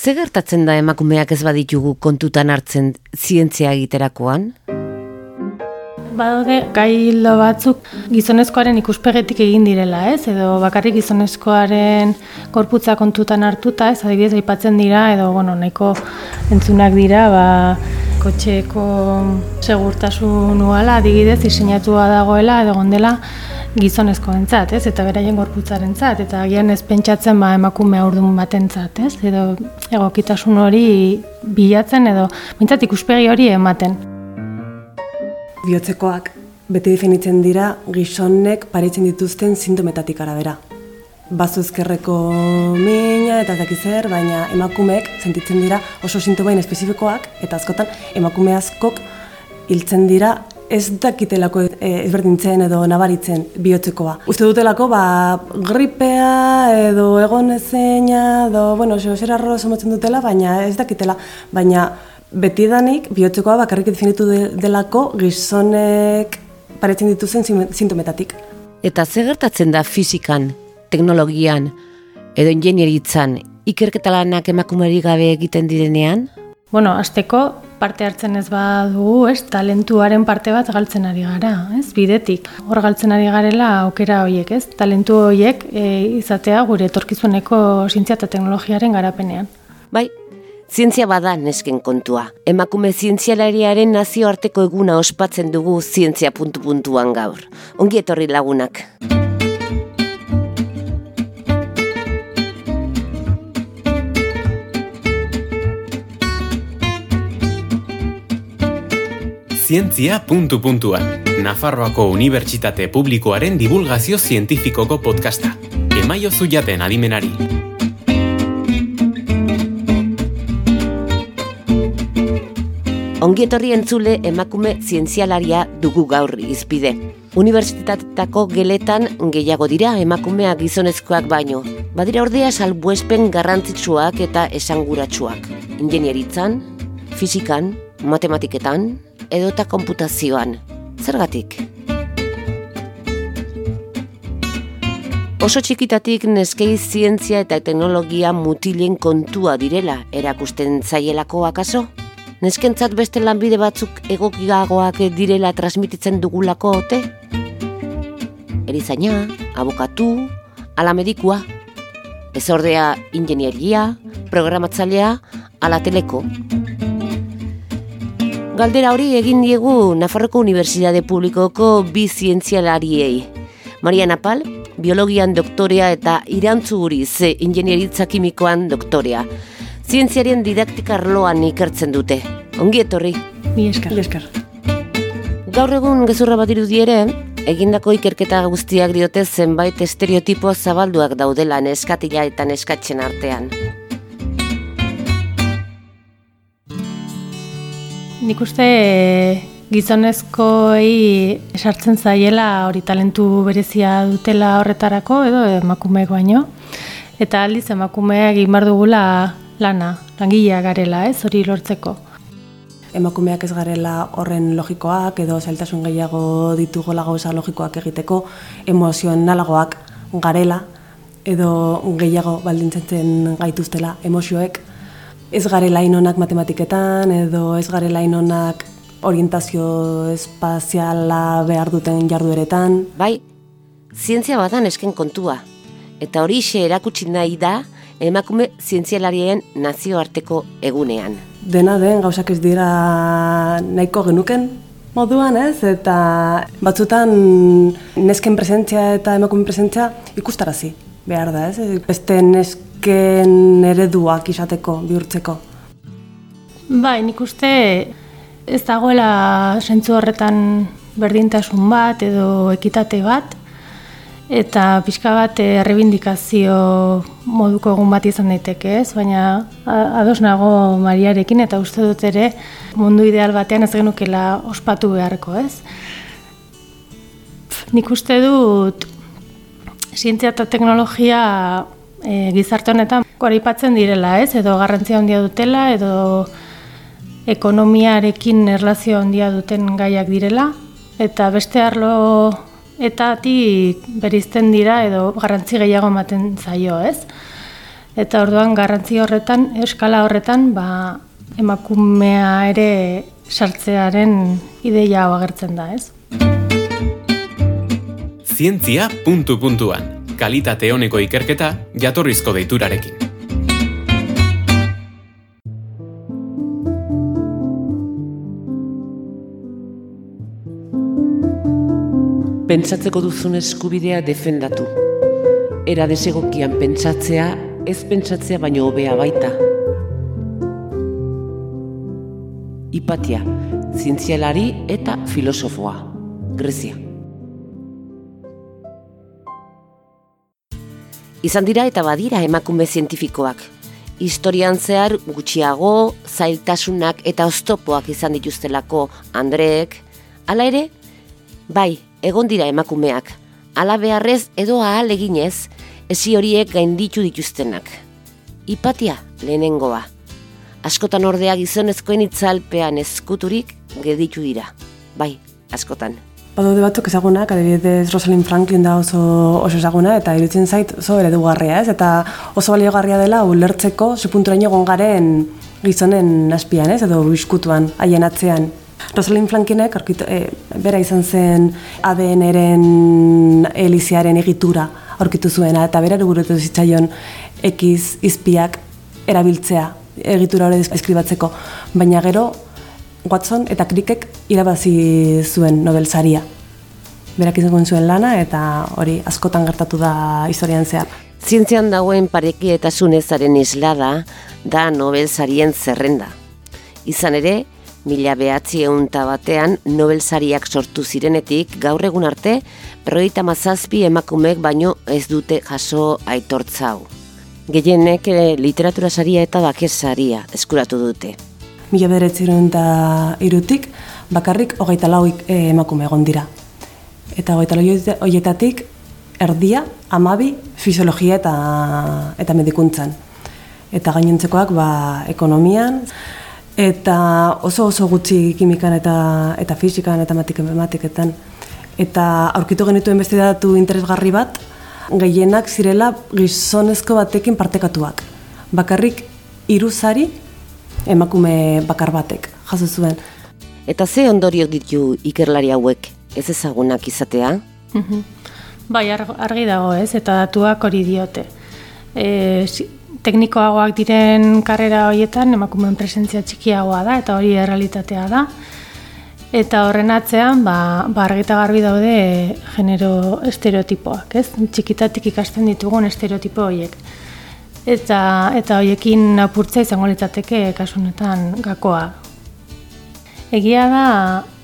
Ze gertatzen da emakumeak ez baditugu kontutan hartzen zientzia egiterakoan? Badaude gai batzuk gizonezkoaren ikuspegetik egin direla, ez? Edo bakarrik gizonezkoaren korputza kontutan hartuta, ez? Adibidez aipatzen dira edo bueno, nahiko entzunak dira, ba kotxeko segurtasun uala adibidez diseinatua dagoela edo gondela gizonezko entzat, ez? Eta beraien gorputzaren zat, eta agian ez pentsatzen ba, emakume aurdun baten zat, ez? Edo egokitasun hori bilatzen edo mintzat ikuspegi hori ematen. Biotzekoak bete definitzen dira gizonek paretzen dituzten sintometatik arabera. Bazuzkerreko mina eta dakizer, baina emakumeek sentitzen dira oso sintomain espezifikoak eta askotan emakume askok hiltzen dira ez dakitelako eh, ezberdintzen edo nabaritzen bihotzekoa. Uste dutelako, ba, gripea edo egon ezeina, edo, bueno, xera arro dutela, baina ez dakitela, baina beti danik, bihotzekoa bakarrik definitu delako gizonek paretzen dituzen sintometatik. Eta ze gertatzen da fizikan, teknologian edo ingenieritzan ikerketa lanak emakumeri gabe egiten direnean? Bueno, azteko parte hartzen ez badugu, ez, talentuaren parte bat galtzen ari gara, ez, bidetik. Hor galtzen ari garela aukera horiek, ez, talentu horiek e, izatea gure etorkizuneko zientzia eta teknologiaren garapenean. Bai, Zientzia bada nesken kontua. Emakume zientzialariaren nazioarteko eguna ospatzen dugu zientzia puntu puntuan gaur. Ongi etorri lagunak. Zientzia puntu puntuan. Nafarroako Unibertsitate Publikoaren divulgazio zientifikoko podcasta. Emaio zuiaten adimenari. Ongietorri entzule emakume zientzialaria dugu gaur izpide. Unibertsitatetako geletan gehiago dira emakumea gizonezkoak baino. Badira ordea salbuespen garrantzitsuak eta esanguratsuak. Ingenieritzan, fizikan, matematiketan, edota konputazioan. Zergatik? Oso txikitatik neskei zientzia eta teknologia mutilen kontua direla erakusten zaielako akaso? neskentzat beste lanbide batzuk egokigagoak direla transmititzen dugulako ote? Erizaina, abokatu, ala medikua, ez ordea ingenieria, programatzailea, ala teleko. Galdera hori egin diegu Nafarroko Unibertsitate Publikoko bi zientzialariei. Maria Napal, biologian doktorea eta irantzu ze ingenieritza kimikoan doktorea zientziarien didaktika arloan ikertzen dute. Ongi etorri. Mi esker. esker. Gaur egun gezurra bat ere, egindako ikerketa guztiak diote zenbait estereotipo zabalduak daudela neskatila eta neskatzen artean. Nik uste gizonezkoei esartzen zaiela hori talentu berezia dutela horretarako edo emakumeek baino. Eta aldiz emakumeak egin dugula lana, langilea garela, ez, hori lortzeko. Emakumeak ez garela horren logikoak edo zailtasun gehiago ditugola gauza logikoak egiteko, emozionalagoak garela edo gehiago baldintzatzen gaituztela emozioek. Ez garela inonak matematiketan edo ez garela inonak orientazio espaziala behar duten jardueretan. Bai, zientzia badan esken kontua. Eta hori erakutsi nahi da, emakume zientzialarien nazioarteko egunean. Dena den gauzak ez dira nahiko genuken moduan, ez? Eta batzutan nesken presentzia eta emakume presentzia ikustarazi behar da, ez? Beste nesken ereduak izateko, bihurtzeko. Bai, nik uste ez dagoela sentzu horretan berdintasun bat edo ekitate bat, eta pixka bat eh, errebindikazio moduko egun bat izan daiteke, ez? Baina ados nago Mariarekin eta uste dut ere mundu ideal batean ez genukela ospatu beharko, ez? Nik uste dut zientzia eta teknologia e, gizarte honetan koraipatzen direla, ez? Edo garrantzia handia dutela edo ekonomiarekin erlazio handia duten gaiak direla eta beste arlo eta ti berizten dira edo garrantzi gehiago ematen zaio, ez? Eta orduan garrantzi horretan, eskala horretan, ba, emakumea ere sartzearen ideia agertzen da, ez? Zientzia puntu puntuan. Kalitate honeko ikerketa jatorrizko deiturarekin. Pentsatzeko duzun eskubidea defendatu. Era desegokian pentsatzea, ez pentsatzea baino hobea baita. Ipatia, zientzialari eta filosofoa. Grezia. Izan dira eta badira emakume zientifikoak. Historian zehar gutxiago, zailtasunak eta oztopoak izan dituztelako Andreek, hala ere, bai, egon dira emakumeak, ala beharrez edo ahal eginez, ezi horiek gainditu dituztenak. Ipatia lehenengoa. Askotan ordea gizonezkoen itzalpean eskuturik geditu dira. Bai, askotan. Badaude batzuk ezagunak, adibidez Rosalind Franklin da oso oso ezaguna eta irutzen zait oso eredugarria, ez? Eta oso baliogarria dela ulertzeko ze punturaino egon garen gizonen aspian, ez? Edo bizkutuan haien atzean. Rosalind Frankinek aurkitu, e, bera izan zen ADN-eren eliziaren egitura aurkitu zuena eta bera eruguretu zitzaion ekiz izpiak erabiltzea egitura hori eskribatzeko. Baina gero Watson eta Crickek irabazi zuen Nobel saria. Berak izango zuen lana eta hori askotan gertatu da historian zehar. Zientzian dagoen pareki eta zunezaren islada da Nobel sarien zerrenda. Izan ere, mila behatzi eunta batean Nobel sariak sortu zirenetik gaur egun arte, berroita mazazpi emakumek baino ez dute jaso aitortzau. Gehienek literatura saria eta bakez saria eskuratu dute mila beretzirun eta irutik, bakarrik hogeita lau eh, emakume egon dira. Eta hogeita lau horietatik, erdia, amabi, fisiologia eta, eta medikuntzan. Eta gainentzekoak ba, ekonomian, eta oso oso gutxi kimikan eta, eta fisikan eta matematiketan. Eta aurkitu genituen beste datu interesgarri bat, gehienak zirela gizonezko batekin partekatuak. Bakarrik iruzari emakume bakar batek jaso zuen. Eta ze ondorio ditu ikerlari hauek ez ezagunak izatea? Mhm. bai, argi dago ez, eta datuak hori diote. E, teknikoagoak diren karrera horietan emakumeen presentzia txikiagoa da, eta hori errealitatea da. Eta horren atzean, ba, ba argita garbi daude genero estereotipoak, ez? Txikitatik ikasten ditugun estereotipo horiek eta eta hoiekin apurtza izango litzateke kasunetan gakoa. Egia da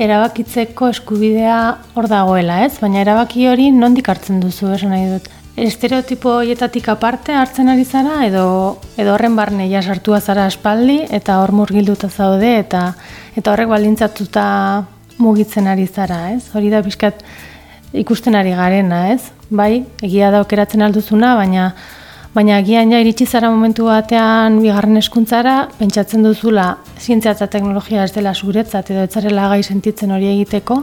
erabakitzeko eskubidea hor dagoela, ez? Baina erabaki hori nondik hartzen duzu, esan nahi dut. Estereotipo hoietatik aparte hartzen ari zara edo edo horren barne ja sartua zara aspaldi eta hor murgilduta zaude eta eta horrek baldintzatuta mugitzen ari zara, ez? Hori da pixkat ikusten ari garena, ez? Bai, egia da okeratzen alduzuna, baina Baina agian ja iritsi zara momentu batean bigarren eskuntzara, pentsatzen duzula zientzia eta teknologia ez dela zuretzat edo etzarela gai sentitzen hori egiteko,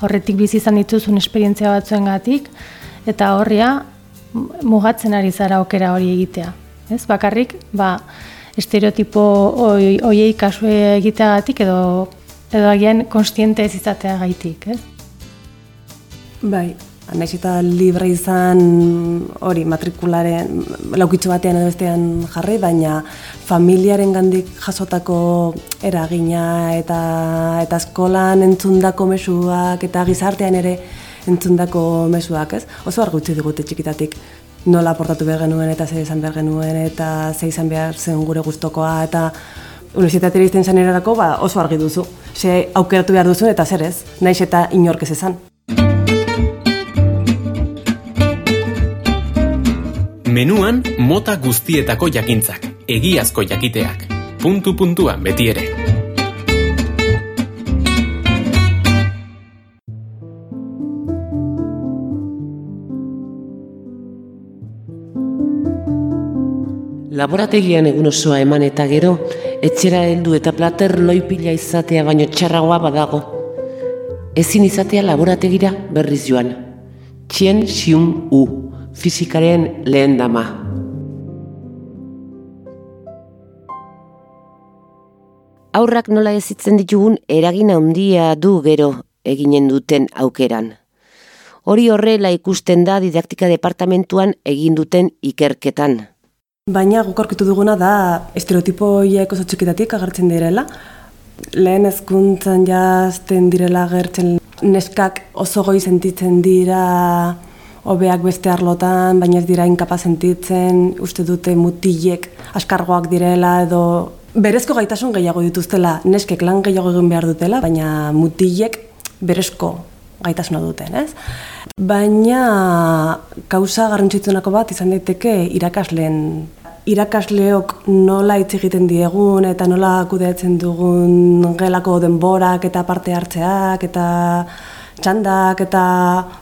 horretik bizi izan dituzun esperientzia batzuengatik eta horria mugatzen ari zara okera hori egitea. Ez bakarrik, ba, estereotipo hoiei kasu egiteagatik edo edo agian konstiente ez izatea ez? Bai, Naiz eta libre izan hori matrikularen laukitxo batean edo bestean jarri, baina familiaren gandik jasotako eragina eta eta eskolan entzundako mesuak eta gizartean ere entzundako mesuak, ez? Oso argi utzi digute txikitatik nola portatu behar genuen eta ze izan behar genuen eta ze izan behar zen gure gustokoa eta universitatera izten zen erarako ba, oso argi duzu. Ze aukeratu behar duzu eta zer ez, naiz eta inork ez esan. Menuan mota guztietako jakintzak, egiazko jakiteak. Puntu puntuan beti ere. Laborategian egun osoa eman eta gero, etxera heldu eta plater loipila izatea baino txarragoa badago. Ezin izatea laborategira berriz joan. Txien xiun u fizikaren lehen dama. Aurrak nola ezitzen ditugun eragin handia du gero eginen duten aukeran. Hori horrela ikusten da didaktika departamentuan egin duten ikerketan. Baina gukorkitu duguna da estereotipo hiek oso txikitatik agertzen direla. Lehen ezkuntzan jazten direla agertzen neskak oso goi sentitzen dira hobeak beste arlotan, baina ez dira inkapa sentitzen, uste dute mutilek askargoak direla edo berezko gaitasun gehiago dituztela, neskek lan gehiago egin behar dutela, baina mutilek berezko gaitasuna duten, ez? Baina kauza garrantzitsunako bat izan daiteke irakasleen irakasleok nola hitz egiten diegun eta nola kudeatzen dugun gelako denborak eta parte hartzeak eta txandak eta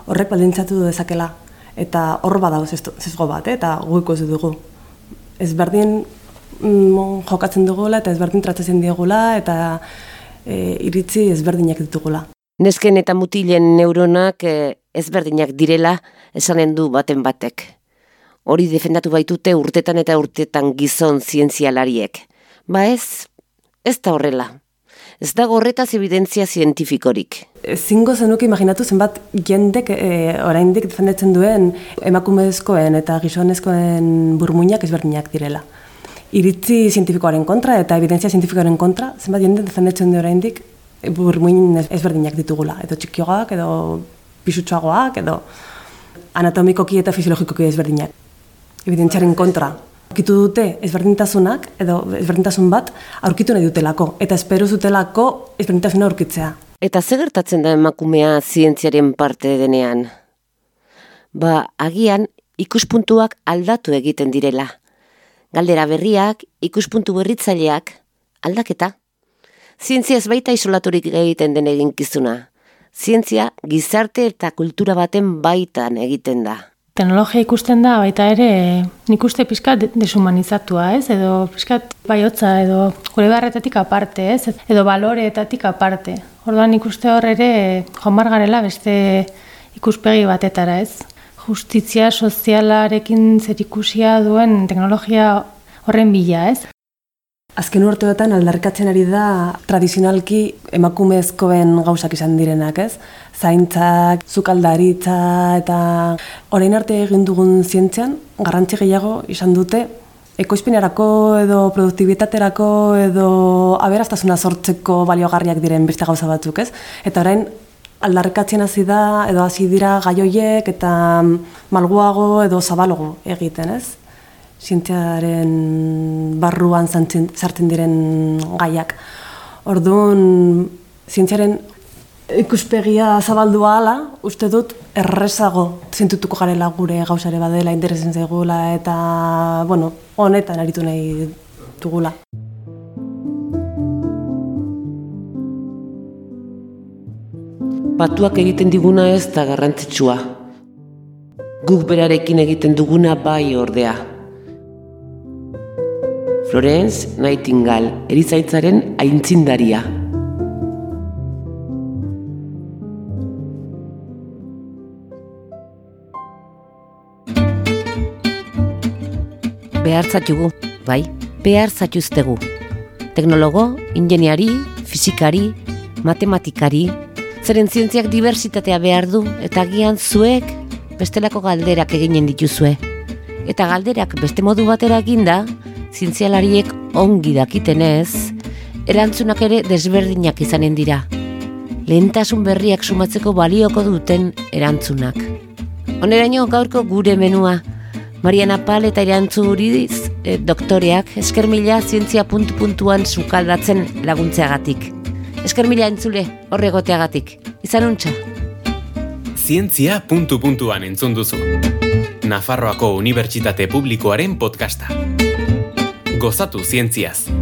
horrek baldintzatu dezakela. Eta hor badago zezgo bat, eh? eta guiko ez dugu. Ez berdin mm, jokatzen dugula eta ez berdin tratatzen diegula eta e, iritzi ezberdinak ditugula. Nesken eta mutilen neuronak e, ezberdinak direla esanen du baten batek. Hori defendatu baitute urtetan eta urtetan gizon zientzialariek. Ba ez, ez da horrela. Ez dago horretaz evidentzia zientifikorik. Zingo zenuke imaginatu zenbat jendek e, oraindik defendatzen duen emakumezkoen eta gizonezkoen burmuinak ezberdinak direla. Iritzi zientifikoaren kontra eta evidentzia zientifikoaren kontra, zenbat jende defendatzen du oraindik burmuin ezberdinak ditugula. Edo txikioak, edo pisutsuagoak, edo anatomikoki eta fisiologikoki ezberdinak evidentziaren kontra. Aurkitu dute ezberdintasunak edo ezberdintasun bat aurkitu nahi dutelako eta espero zutelako ezberdintasuna aurkitzea. Eta ze gertatzen da emakumea zientziaren parte denean? Ba, agian ikuspuntuak aldatu egiten direla. Galdera berriak, ikuspuntu berritzaileak, aldaketa. Zientzia ez baita isolaturik egiten den eginkizuna. Zientzia gizarte eta kultura baten baitan egiten da teknologia ikusten da baita ere nik uste pizkat deshumanizatua, ez? Edo pizkat baiotza edo gure barretatik aparte, ez? Edo baloreetatik aparte. Orduan nik uste hor ere joan garela beste ikuspegi batetara, ez? Justizia sozialarekin zerikusia duen teknologia horren bila, ez? Azken urteetan aldarkatzen ari da tradizionalki emakumezkoen gauzak izan direnak, ez? Zaintzak, zukaldaritza eta orain arte egin dugun zientzian garrantzi gehiago izan dute ekoizpenerako edo produktibitaterako edo aberastasuna sortzeko baliogarriak diren beste gauza batzuk, ez? Eta orain aldarkatzen hasi da edo hasi dira gaioiek eta malguago edo zabalogo egiten, ez? zientziaren barruan sartzen diren gaiak. Orduan, zientziaren ikuspegia zabaldua ala, uste dut errezago zintutuko garela gure gauzare badela, interesen zaigula eta, bueno, honetan aritu nahi dugula. Batuak egiten diguna ez da garrantzitsua. Guk berarekin egiten duguna bai ordea. Florence Nightingale, erizaitzaren aintzindaria. Behar zatugu, bai, behar zatuztegu. Teknologo, ingeniari, fizikari, matematikari, zeren zientziak diversitatea behar du, eta gian zuek bestelako galderak eginen dituzue. Eta galderak beste modu batera eginda, zientzialariek ongi dakitenez, erantzunak ere desberdinak izanen dira. Lehentasun berriak sumatzeko balioko duten erantzunak. Oneraino gaurko gure menua, Mariana Pal eta irantzu huridiz, e, doktoreak, esker mila zientzia puntu puntuan sukaldatzen laguntzeagatik. Esker mila entzule, horregoteagatik. Izan untxa. Zientzia puntu puntuan entzun duzu. Nafarroako Unibertsitate Publikoaren podcasta gozatu zientziaz.